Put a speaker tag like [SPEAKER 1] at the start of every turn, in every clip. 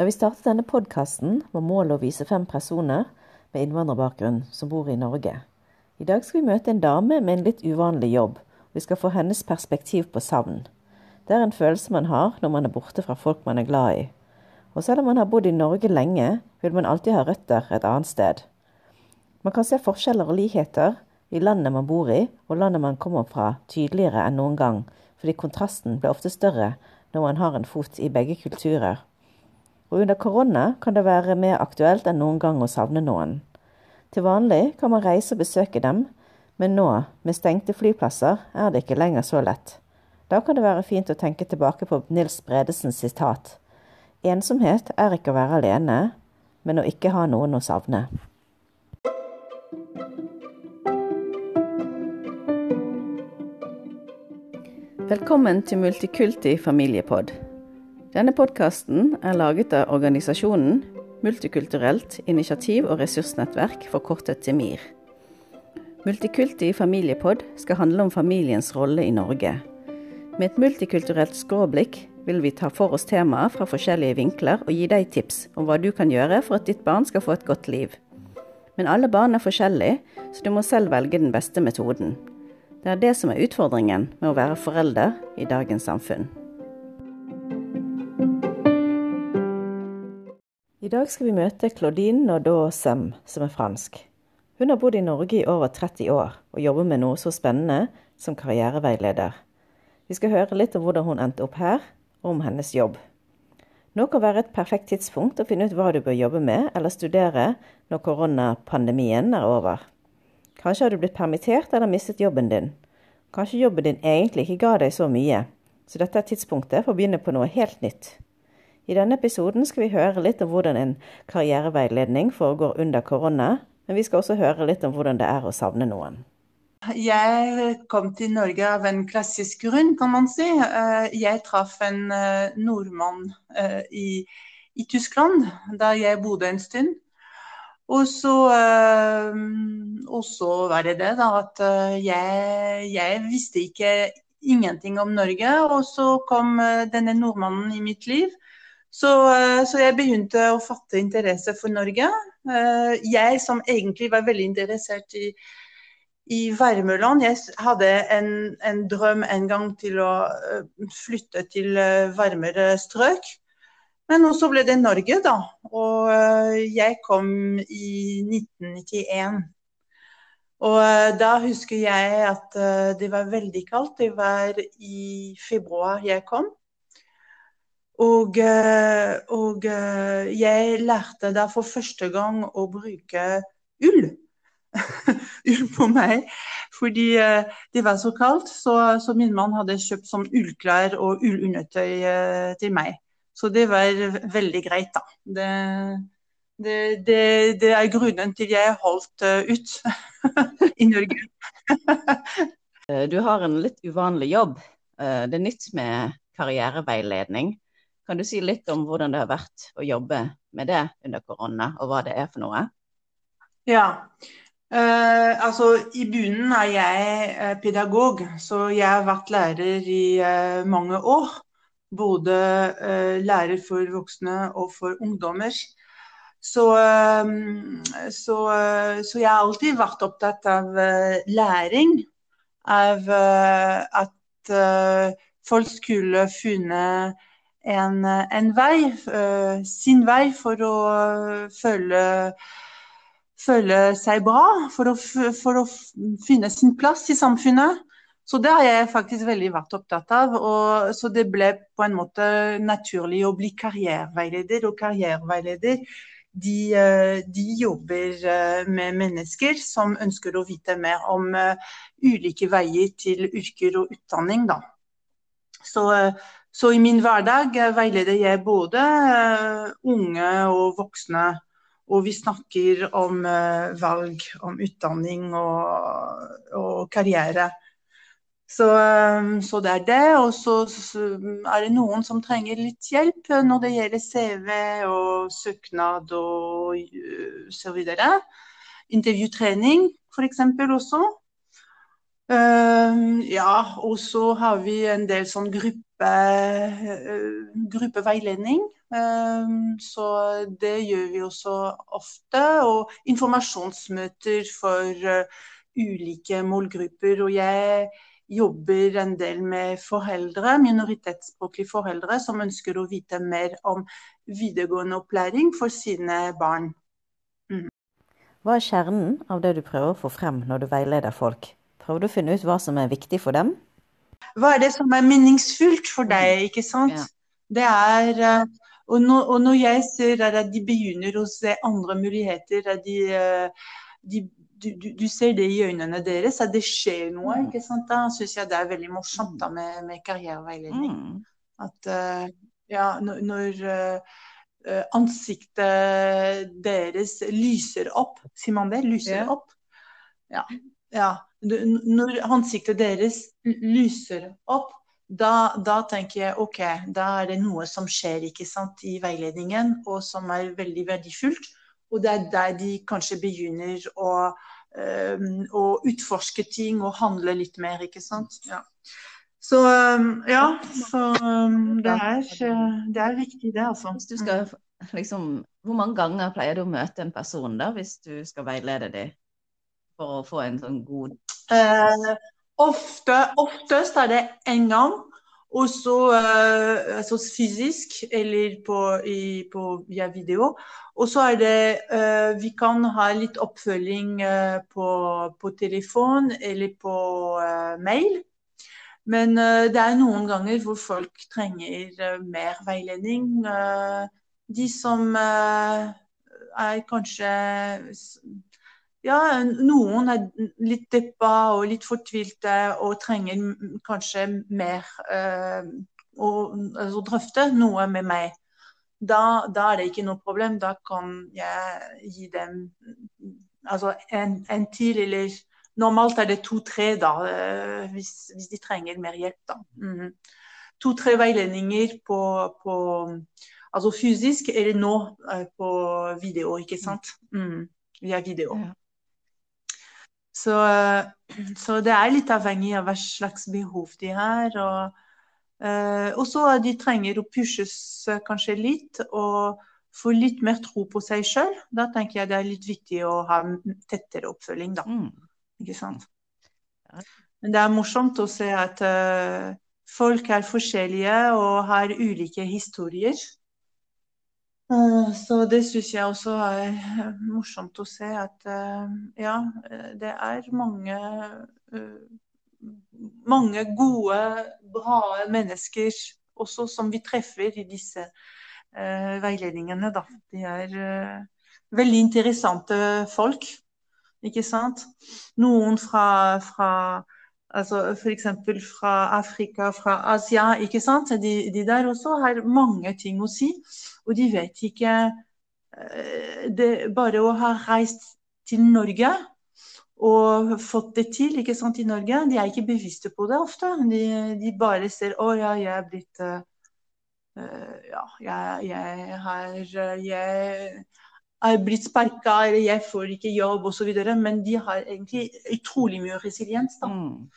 [SPEAKER 1] Da vi startet denne podkasten, var målet å vise fem personer med innvandrerbakgrunn som bor i Norge. I dag skal vi møte en dame med en litt uvanlig jobb. Vi skal få hennes perspektiv på savn. Det er en følelse man har når man er borte fra folk man er glad i. Og selv om man har bodd i Norge lenge, vil man alltid ha røtter et annet sted. Man kan se forskjeller og likheter i landet man bor i, og landet man kommer fra, tydeligere enn noen gang, fordi kontrasten blir ofte større når man har en fot i begge kulturer. Og under korona kan det være mer aktuelt enn noen gang å savne noen. Til vanlig kan man reise og besøke dem, men nå, med stengte flyplasser, er det ikke lenger så lett. Da kan det være fint å tenke tilbake på Nils Bredesens sitat. Ensomhet er ikke å være alene, men å ikke ha noen å savne. Velkommen til Multikulti familiepod. Denne podkasten er laget av organisasjonen Multikulturelt initiativ- og ressursnettverk, forkortet til MIR. Multikulti familiepod skal handle om familiens rolle i Norge. Med et multikulturelt skråblikk vil vi ta for oss temaer fra forskjellige vinkler og gi deg tips om hva du kan gjøre for at ditt barn skal få et godt liv. Men alle barn er forskjellige, så du må selv velge den beste metoden. Det er det som er utfordringen med å være forelder i dagens samfunn. I dag skal vi møte Claudine Naudot-Sem, som er fransk. Hun har bodd i Norge i over 30 år og jobber med noe så spennende som karriereveileder. Vi skal høre litt om hvordan hun endte opp her, og om hennes jobb. Nå kan være et perfekt tidspunkt å finne ut hva du bør jobbe med eller studere når koronapandemien er over. Kanskje har du blitt permittert eller mistet jobben din. Kanskje jobben din egentlig ikke ga deg så mye, så dette er tidspunktet for å begynne på noe helt nytt. I denne episoden skal vi høre litt om hvordan en karriereveiledning foregår under korona, men vi skal også høre litt om hvordan det er å savne noen.
[SPEAKER 2] Jeg kom til Norge av en klassisk grunn, kan man si. Jeg traff en nordmann i, i Tyskland da jeg bodde en stund. Og så, og så var det det, da, at jeg, jeg, visste ikke ingenting om Norge. Og så kom denne nordmannen i mitt liv. Så, så, jeg begynte å fatte interesse for Norge. Jeg som egentlig var veldig interessert i, i varmeland. Jeg hadde en, en, drøm en gang til å flytte til varmere strøk. Men også ble det Norge, da. Og jeg kom i 1991. Og da husker jeg at det var veldig kaldt. Det var i februar jeg kom. Og, og jeg lærte da for første gang å bruke ull. ull på meg. Fordi det var så kaldt, så, så min mann hadde kjøpt sånn ullklær og ullundertøy til meg. Så det var veldig greit, da. Det, det, det, det er grunnen til jeg holdt ut i Norge.
[SPEAKER 1] du har en litt uvanlig jobb. Det er nytt med karriereveiledning. Kan du si litt om hvordan det har vært å jobbe med det under korona, og hva det er for noe?
[SPEAKER 2] Ja, Uh, altså, I bunnen er jeg uh, pedagog, så jeg har vært lærer i uh, mange år både eh, lærer for voksne og for ungdommer. Så, eh, så, eh, så, jeg har alltid vært opptatt av læring. Av at folk skulle funnet en, en vei, sin vei, for å føle føle seg bra, for å, for å finne sin plass i samfunnet. Så det har jeg faktisk veldig vært opptatt av. Og, så det ble på en måte naturlig å bli karriereveileder. Og karriereveileder de, eh, de, jobber eh, med mennesker som ønsker å vite mer om ulike veier til yrker og utdanning. Da. Så, så i min hverdag veileder jeg både uh, unge og voksne. Og vi snakker om uh, valg, om utdanning og, og karriere. Så, så, det er det. Og så, er det noen som trenger litt hjelp når det gjelder CV og søknad og så videre. Intervjutrening f.eks. også. Uh, ja, og så har vi en del sånn gruppe, uh, gruppeveiledning. Uh, så det gjør vi også ofte. Og informasjonsmøter for ulike målgrupper. Og jeg jobber en del med foreldre, minoritetsspråklige foreldre som ønsker å vite mer om videregående opplæring for sine barn.
[SPEAKER 3] Mm. Hva er kjernen av det du prøver å få frem når du veileder folk? Prøver du å finne ut hva som er viktig for dem?
[SPEAKER 2] Hva er det som er meningsfullt for deg, ikke sant? Ja. Det er eh, og når, og når, jeg ser at de begynner å se andre muligheter, at de, eh, de du, du, ser det i øynene deres, at det skjer noe. Mm. ikke sant? Da syns jeg det er veldig morsomt da, med, med karriereveiledning. Mm. At uh, ja, når, når uh, ansiktet deres lyser opp, sier man det? Lyser yeah. opp? Ja. Ja. Når ansiktet deres lyser opp, da, da, tenker jeg OK, da er det noe som skjer ikke sant, i veiledningen, og som er veldig verdifullt. Og det er der de kanskje begynner å, øh, å utforske ting og handle litt mer, ikke sant. Ja. Så ja, så det, er, det, er, viktig, det, altså.
[SPEAKER 3] Hvis du skal, liksom, hvor mange ganger pleier du å møte en person da, hvis du skal veilede dem? For å få en sånn god
[SPEAKER 2] eh, ofte, Oftest er det én gang. Også eh, altså fysisk eller på, i, på, via video. Og så er det eh, Vi kan ha litt oppfølging uh, på, på, telefon eller på mail. Men det er noen ganger hvor folk trenger mer veiledning. de som er kanskje ja, noen er litt deppa og litt fortvilte og trenger kanskje mer eh, å altså, drøfte noe med meg. Da, da, er det ikke noe problem. Da kan jeg gi dem altså en, en til, eller Normalt er det to-tre, da, uh, hvis, hvis, de trenger mer hjelp. da. Mm. To-tre veiledninger på, på, altså fysisk, eller nå uh, på video, ikke sant. Mm, via video. Ja. Så, så, det er litt avhengig av hva slags behov de har. Og, uh, og så de trenger å pushes kanskje litt og få litt mer tro på seg sjøl. Da tenker jeg det er litt viktig å ha tettere oppfølging, da. Mm. Ikke sant. Men det er morsomt å se at uh, folk er forskjellige og har ulike historier. Eh, så det syns jeg også er eh, morsomt å se at eh, ja, det er mange mange gode, bra mennesker også som vi treffer i disse veiledningene. Da. De er veldig interessante folk, ikke sant. Noen fra, fra altså F.eks. fra Afrika, fra Asia. ikke sant? De, de der også har mange ting å si. Og de vet ikke eh, det, Bare å ha reist til Norge og fått det til ikke sant, i Norge, de er ikke bevisste på det ofte. De, de bare ser å ja, jeg er blitt uh, Ja, jeg, jeg har jeg er blitt sparka, eller jeg får ikke jobb osv. Men de har egentlig utrolig mye resiliens. da. Mm.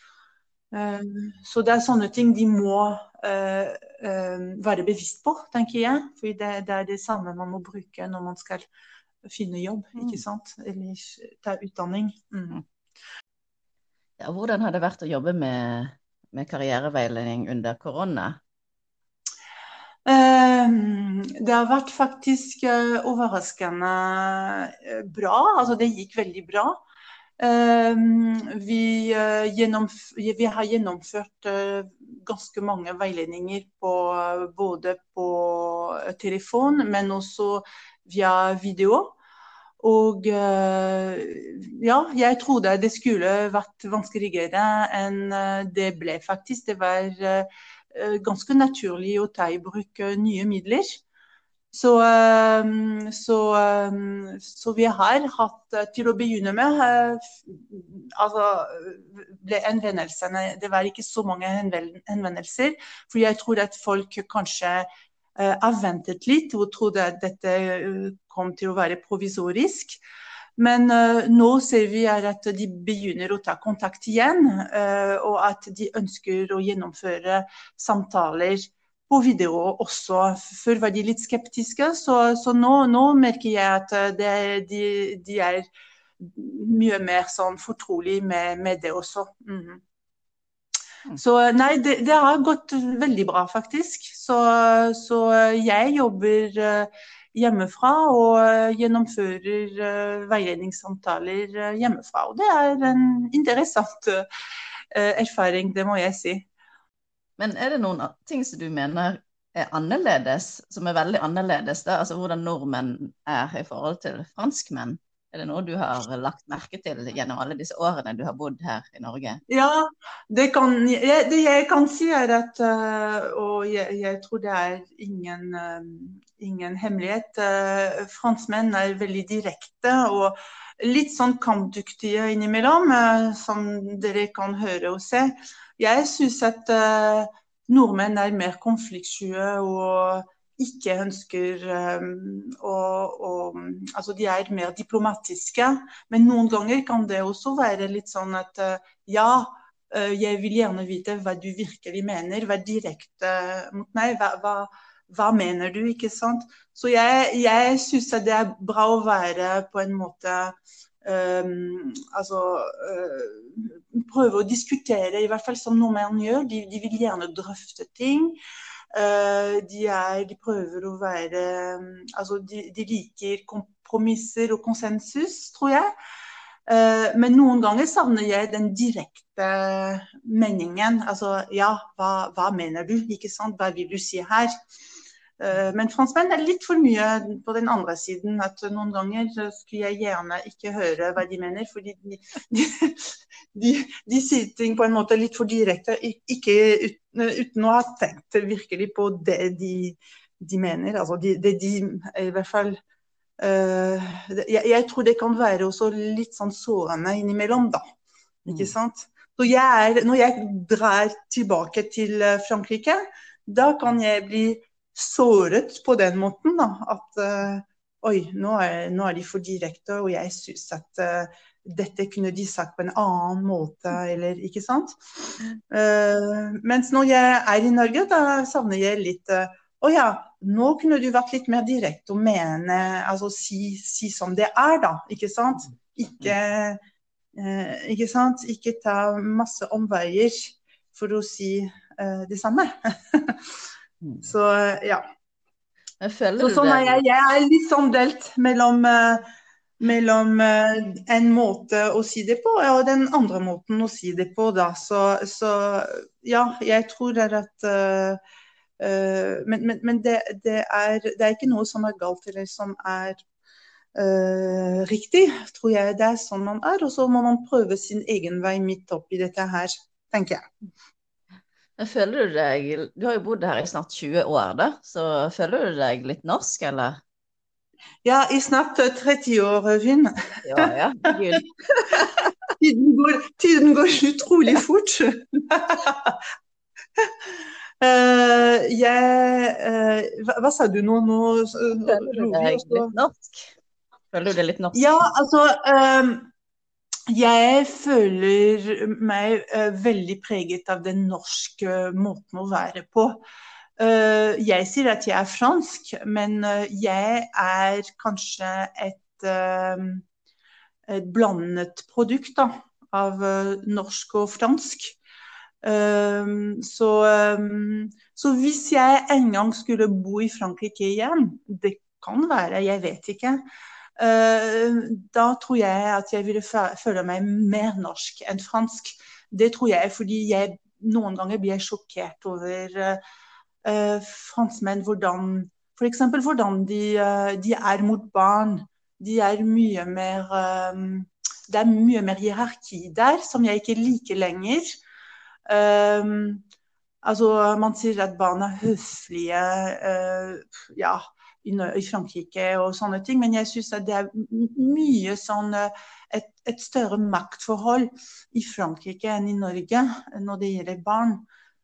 [SPEAKER 2] Um, så det er sånne ting de må uh, uh, være bevisst på, tenker jeg. For det, det, er det samme man må bruke når man skal finne jobb, mm. ikke sant. Eller ta utdanning. Mm.
[SPEAKER 3] Ja, hvordan har det vært å jobbe med, med karriereveiledning under korona?
[SPEAKER 2] Um, det har vært faktisk uh, overraskende bra. Altså det gikk veldig bra. Ehm, vi, eh, vi, har gjennomført eh, ganske mange veiledninger på, både på telefon, men også via video. Og eh, ja, jeg trodde det skulle vært vanskeligere enn det ble faktisk. Det var ganske naturlig å ta i bruk nye midler. Så, ehm, så, så, vi har hatt eh, til å begynne med eh, altså, ble henvendelsene Det var ikke så mange henvendelser. For jeg tror at folk kanskje avventet litt og trodde at dette kom til å være provisorisk. Men uh, nå ser vi at de begynner å ta kontakt igjen, uh, og at de ønsker å gjennomføre samtaler på video også. Før var de litt skeptiske, så, så nå, nå, merker jeg at det, de, de, er mye mer sånn fortrolig med, med det også. Mm. Så nei, det, det, har gått veldig bra, faktisk. Så, så jeg jobber uh, hjemmefra og uh, gjennomfører uh, veiledningssamtaler hjemmefra. Og det er en interessant erfaring, det må jeg si.
[SPEAKER 3] Men er det noen ting som du mener er annerledes, som er veldig annerledes? Da? Altså hvordan nordmenn er i forhold til franskmenn? Er det noe du har lagt merke til gjennom alle disse årene du har bodd her i Norge?
[SPEAKER 2] Ja, det, kan, jeg, det jeg kan si er at uh, Og jeg, jeg, tror det er ingen, uh, ingen hemmelighet. Uh, franskmenn er veldig direkte og litt sånn kampdyktige innimellom, som dere kan høre og se. Jeg syns at nordmenn er mer konfliktsky og ikke ønsker um, å, å, Altså de er mer diplomatiske. Men noen ganger kan det også være litt sånn at uh, ja, uh, jeg vil gjerne vite hva du virkelig mener. Vær direkte mot meg. Hva, hva, hva, mener du, ikke sant. Så jeg, jeg syns det er bra å være på en måte um, Altså uh, prøve å diskutere, i hvert fall som nordmenn gjør. De, de vil gjerne drøfte ting. Eh, de, er, de, prøver å være mm, Altså, de, de, liker kompromisser og konsensus, tror jeg. Eh, men noen ganger savner jeg den direkte meningen. Altså ja, hva, hva mener du? Ikke sant? Hva vil du si her? Eh, men franskmenn er litt for mye på den andre siden. at Noen ganger skulle jeg gjerne ikke høre hva de mener, fordi de, de, de, de sier ting på en måte litt for direkte, ikke uten, uten å ha tenkt virkelig på det de, mener. Altså det de i hvert fall uh, jeg, jeg, tror det kan være også litt sånn sårende innimellom, da. Ikke mm. sant? Så jeg er, når jeg drar tilbake til Frankrike, da kan jeg bli såret på den måten. da, At uh, oi, nå er, nå er, de for direkte, og jeg syns at uh, dette kunne de sagt på en annen måte, eller ikke sant. Uh, mens når jeg er i Norge, da savner jeg litt å ja, nå kunne du vært litt mer direkte og mene, altså si, si som det er, da. Ikke sant? Ikke, ikke sant? Ikke ta masse omveier for å si det samme. Mm. Så ja. Så, sånn er jeg, jeg er litt sånn delt mellom, uh, mellom uh, en måte å si det på og den andre måten å si det på. Da. Så, så ja, jeg tror det er at uh, Men, men, men det, det, er, det, er, ikke noe som er galt eller som er riktig, tror jeg. Det er sånn man er. Og så må man prøve sin egen vei midt oppi dette her, tenker jeg.
[SPEAKER 3] Men føler du deg Du har jo bodd her i snart 20 år, da. Så føler du deg litt norsk, eller?
[SPEAKER 2] Ja, i snart 30 år, Finn.
[SPEAKER 3] Ja, ja. Gud.
[SPEAKER 2] tiden, går, tiden går utrolig fort. Uh, jeg uh, hva, hva, sa du nå? nå
[SPEAKER 3] Føler du deg litt norsk? Føler du deg litt norsk?
[SPEAKER 2] Ja, altså um, jeg føler meg uh, veldig preget av den norske måten å være på. Uh, jeg sier at jeg er fransk, men jeg er kanskje et, et blandet produkt da, av norsk og fransk. Så, så, hvis jeg en gang skulle bo i Frankrike igjen, det kan være, jeg vet ikke, Eh, da tror jeg at jeg ville føle meg mer norsk enn fransk. Det tror jeg fordi jeg noen ganger blir sjokkert over uh, franskmenn. Hvordan f.eks. hvordan de, uh, de, er mot barn. De er mye mer Det er mye mer hierarki der, som jeg ikke liker lenger. Um, altså, man sier at barn er høflige. Uh, ja, i, Frankrike og sånne ting. Men jeg syns det er mye sånn eh, et, et, større maktforhold i Frankrike enn i Norge når det gjelder barn.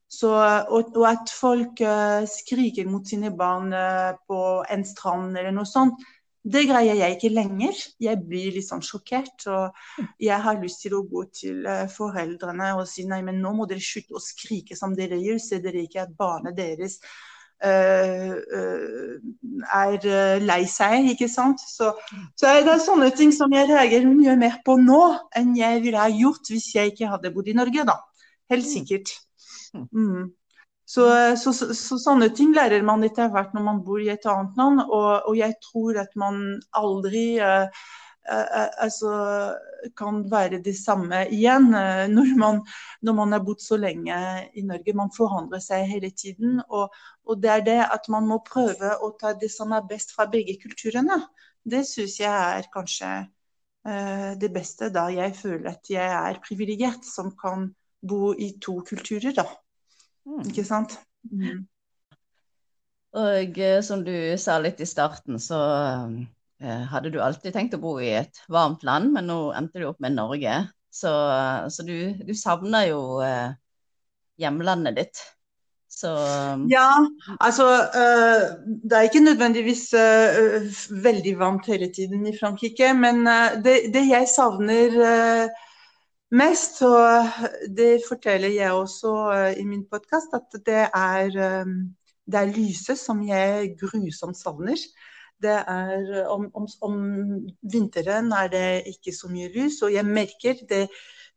[SPEAKER 2] Så, og, og, at folk uh, skriker mot sine barn uh, på en strand eller noe sånt, Det greier jeg ikke lenger. Jeg blir litt sånn sjokkert. Og jeg har lyst til å gå til foreldrene og si nei, men nå må dere slutte å skrike som dere gjør. Ser dere ikke at barnet deres er lei seg, ikke sant? Så, så, er det sånne ting som jeg reagerer mye mer på nå enn jeg ville ha gjort hvis jeg ikke hadde bodd i Norge, da. Helt mm. sikkert. Mm. Så, så, så, så, sånne ting lærer man etter hvert når man bor i et annet land. Og, og jeg tror at man aldri uh, altså, kan være det samme igjen uh, når, man, når, man, har bodd så lenge i Norge. Man forandrer seg hele tiden. Og, og, det er det at man må prøve å ta det som er best fra begge kulturene. Det syns jeg er kanskje det beste, da jeg føler at jeg er privilegert som kan bo i to kulturer, da. Mm. Ikke sant? Mm.
[SPEAKER 3] Og eh, som du sa litt i starten, så eh, hadde du alltid tenkt å bo i et varmt land, men nå endte du opp med Norge. Så, så du, du, savner jo eh, hjemlandet ditt. Så
[SPEAKER 2] Ja, altså øh, Det er ikke nødvendigvis øh, veldig varmt hele tiden i Frankrike, men øh, det, det, jeg savner mest. Og det forteller jeg også i min podkast, at det er, det er lyset som jeg grusomt savner. Det er, om, om, om, vinteren er det ikke så mye lys, og jeg merker det,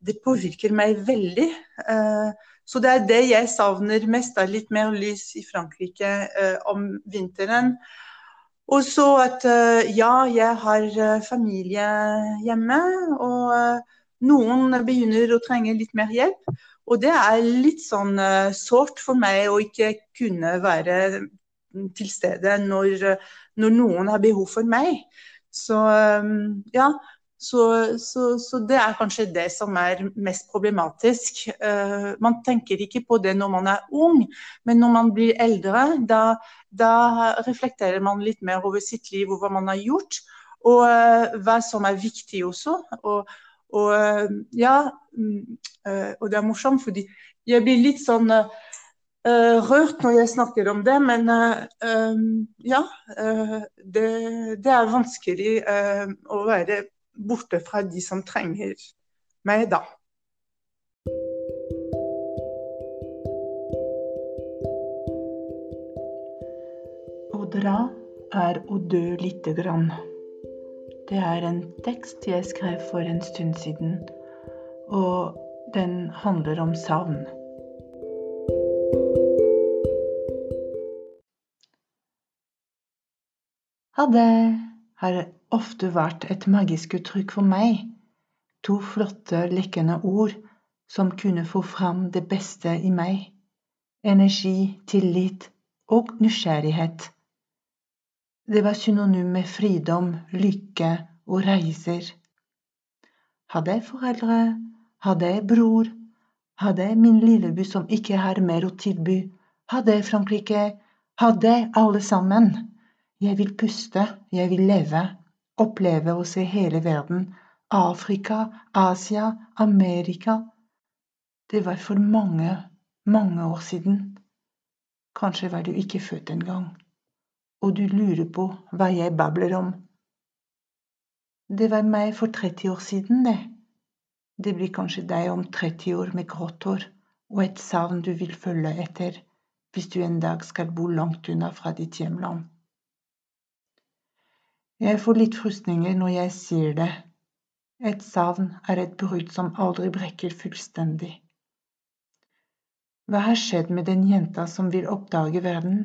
[SPEAKER 2] det påvirker meg veldig. Uh, så det er det jeg savner mest, er litt mer lys i Frankrike uh, om vinteren. Og så at ja, jeg har familie hjemme. og noen begynner å trenge litt mer hjelp. Og det er litt sånn sårt for meg å ikke kunne være til stede når, når noen har behov for meg. Så um, ja, så, så, så, det er kanskje det som er mest problematisk. Uh, man tenker ikke på det når man er ung, men når man blir eldre, da, da reflekterer man litt mer over sitt liv og hva man har gjort, og uh, hva som er viktig også. Og, og eh, ja, mm, og det er morsomt, fordi jeg blir litt sånn rørt når jeg snakker om det, men uh, ja. Uh, det, det, er vanskelig å være borte fra de som trenger meg, da. Å dra er å dø lite grann. Det er en tekst jeg skrev for en stund siden, og den handler om savn. Hadde har ofte vært et magisk uttrykk for meg. To flotte, lekkende ord som kunne få fram det beste i meg. Energi, tillit og nysgjerrighet. Det var synonym med fridom, lykke og reiser. Hadde jeg foreldre, hadde jeg bror, hadde jeg min lilleby som ikke har mer å tilby, hadde jeg Frankrike, hadde jeg alle sammen. Jeg vil puste, jeg vil leve, oppleve og se hele verden. Afrika, Asia, Amerika. Det var for mange, mange år siden. Kanskje var du ikke født engang og du lurer på hva jeg babler om. Det var meg for 30 år siden, det. Det blir kanskje deg om 30 år med grått hår og et savn du vil følge etter hvis du en dag skal bo langt unna fra ditt hjemland. Jeg får litt frysninger når jeg sier det. Et savn er et brudd som aldri brekker fullstendig. Hva har skjedd med den jenta som vil oppdage verden?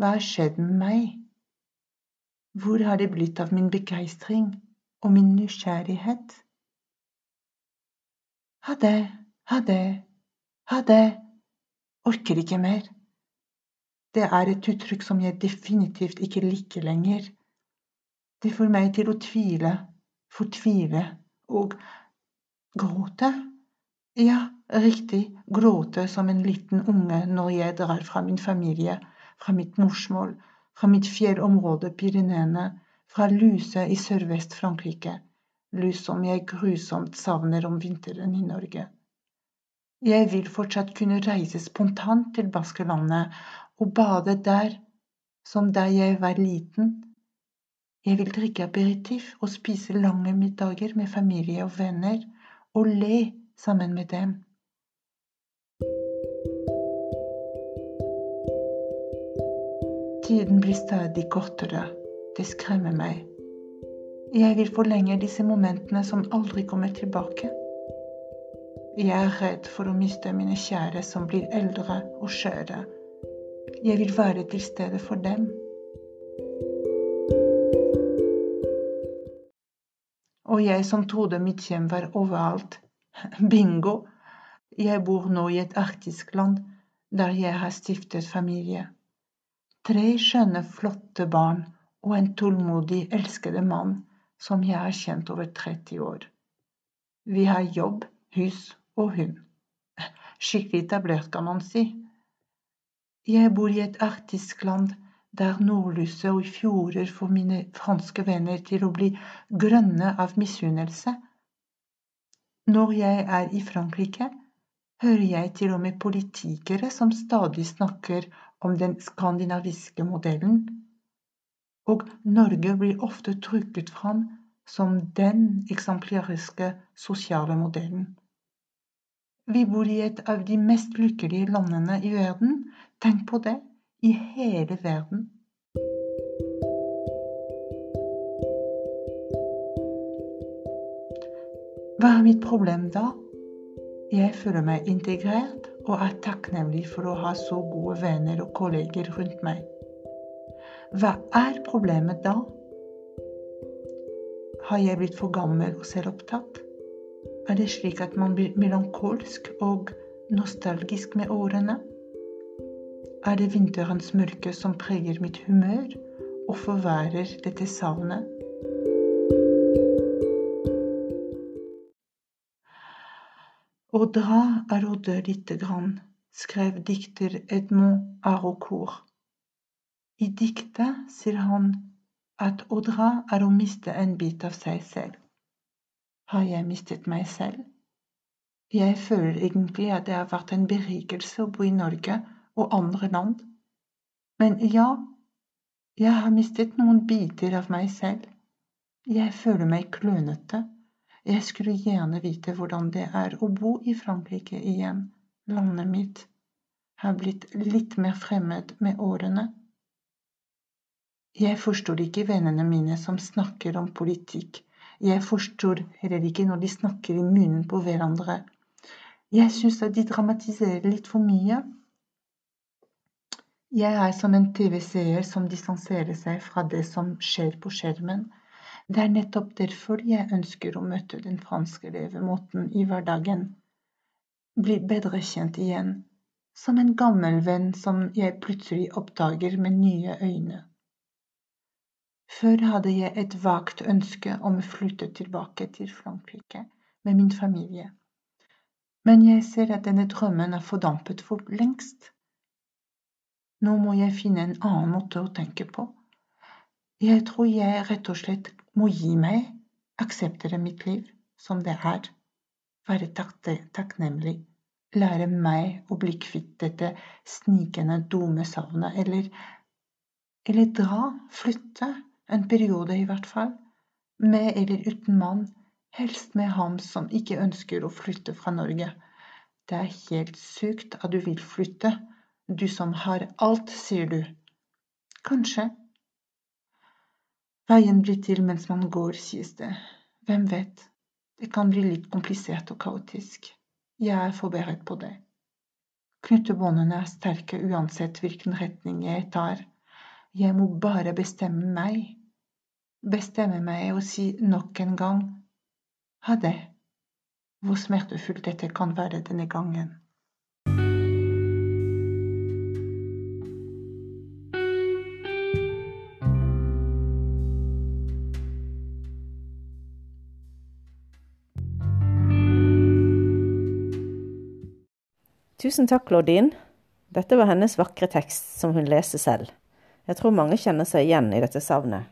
[SPEAKER 2] Hva har skjedd med meg? Hvor har det blitt av min begeistring og min nysgjerrighet? Ha det, ha det, ha det, orker ikke mer. Det er et uttrykk som jeg definitivt ikke liker lenger. Det får meg til å tvile, fortvile og gråte. Ja, riktig, gråte som en liten unge når jeg drar fra min familie fra mitt morsmål, fra mitt fjellområde Pyreneene, fra Luse i Sørvest-Frankrike, lus som jeg grusomt savner om vinteren i Norge. Jeg vil fortsatt kunne reise spontant til Baskelandet og bade der, som da jeg var liten.
[SPEAKER 4] Jeg vil drikke aperitif og spise lange middager med familie og venner, og le sammen med dem. Tiden blir stadig kortere. Det skremmer meg. Jeg vil forlenge disse momentene som aldri kommer tilbake. Jeg er redd for å miste mine kjære som blir eldre og skjøre. Jeg vil være til stede for dem. Og jeg som trodde mitt hjem var overalt. Bingo! Jeg bor nå i et arktisk land der jeg har stiftet familie. Tre skjønne, flotte barn og en tålmodig, elskede mann som jeg har kjent over 30 år. Vi har jobb, hus og hund. Skikkelig etablert, kan man si. Jeg bor i et arktisk land der nordlyset og fjorder får mine franske venner til å bli grønne av misunnelse. Når jeg er i Frankrike, hører jeg til og med politikere som stadig snakker om den skandinaviske modellen, og Norge blir ofte trukket fram som den eksemplariske sosiale modellen. Vi bor i et av de mest lykkelige landene i verden. Tenk på det i hele verden. Hva er mitt problem da? Jeg føler meg integrert og er takknemlig for å ha så gode venner og kolleger rundt meg. Hva er problemet da? Har jeg blitt for gammel og selvopptatt? Er det slik at man blir melankolsk og nostalgisk med årene? Er det vinterens mørke som preger mitt humør og forverrer dette savnet? Å dra er å dø lite grann, skrev dikter Edmond Haraucourt. I diktet sier han at å dra er å miste en bit av seg selv. Har jeg mistet meg selv? Jeg føler egentlig at det har vært en berikelse å bo i Norge og andre land. Men ja, jeg har mistet noen biter av meg selv. Jeg føler meg klønete jeg skulle gjerne vite hvordan det er å bo i Frankrike igjen. Landet mitt har blitt litt mer fremmed med årene. Jeg forstår ikke vennene mine som snakker om politikk. Jeg forstår heller ikke når de snakker i munnen på hverandre. Jeg syns at de dramatiserer litt for mye. Jeg er som en TV-seer som distanserer seg fra det som skjer på skjermen. Det er nettopp derfor jeg ønsker å møte den franske levemåten i hverdagen, bli bedre kjent igjen, som en gammel venn som jeg plutselig oppdager med nye øyne. Før hadde jeg et vagt ønske om å flytte tilbake til Frankrike med min familie, men jeg ser at denne drømmen er fordampet for lengst. Nå må jeg finne en annen måte å tenke på. Jeg tror jeg rett og slett må gi meg, akseptere mitt liv som det er, være takknemlig, lære meg å bli kvitt dette snikende, dumme savnet, eller, eller dra, flytte, en periode i hvert fall, med eller uten mann, helst med ham som ikke ønsker å flytte fra Norge. Det er helt sykt at du vil flytte, du som har alt, sier du. Kanskje Veien blir til mens man går, sies det. Hvem vet? Det kan bli litt komplisert og kaotisk. Jeg er forberedt på det. Knutebåndene er sterke uansett hvilken retning jeg tar. Jeg må bare bestemme meg. Bestemme meg og si nok en gang ha det, hvor smertefullt dette kan være denne gangen.
[SPEAKER 1] Tusen takk, Claudine. Dette var hennes vakre tekst, som hun leste selv. Jeg tror mange kjenner seg igjen i dette savnet.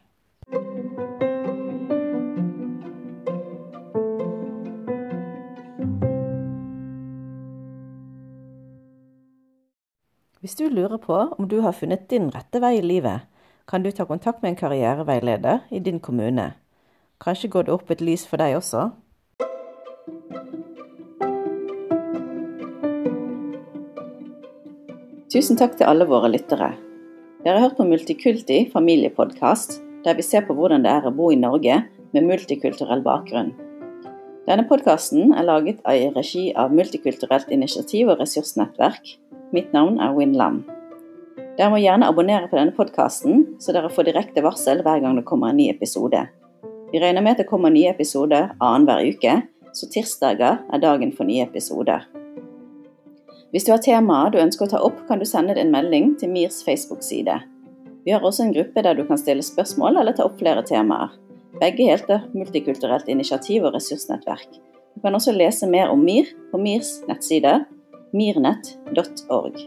[SPEAKER 1] Hvis du lurer på om du har funnet din rette vei i livet,
[SPEAKER 3] kan du ta kontakt med en karriereveileder i din kommune. Kanskje går det opp et lys for deg også? Tusen takk til alle våre lyttere. Dere har hørt på Multikulti familiepodkast, der vi ser på hvordan det er å bo i Norge med multikulturell bakgrunn. Denne podkasten er laget i regi av Multikulturelt initiativ og ressursnettverk. Mitt navn er Win Lam. Dere må gjerne abonnere på denne podkasten, så dere får direkte varsel hver gang det kommer en ny episode. Vi regner med at det kommer nye episoder annenhver uke, så tirsdager er dagen for nye episoder. Hvis du har temaer du ønsker å ta opp, kan du sende en melding til MIRs Facebook-side. Vi har også en gruppe der du kan stille spørsmål eller ta opp flere temaer. Begge heter Multikulturelt initiativ og ressursnettverk. Du kan også lese mer om MIR på MIRs nettside mirnett.org.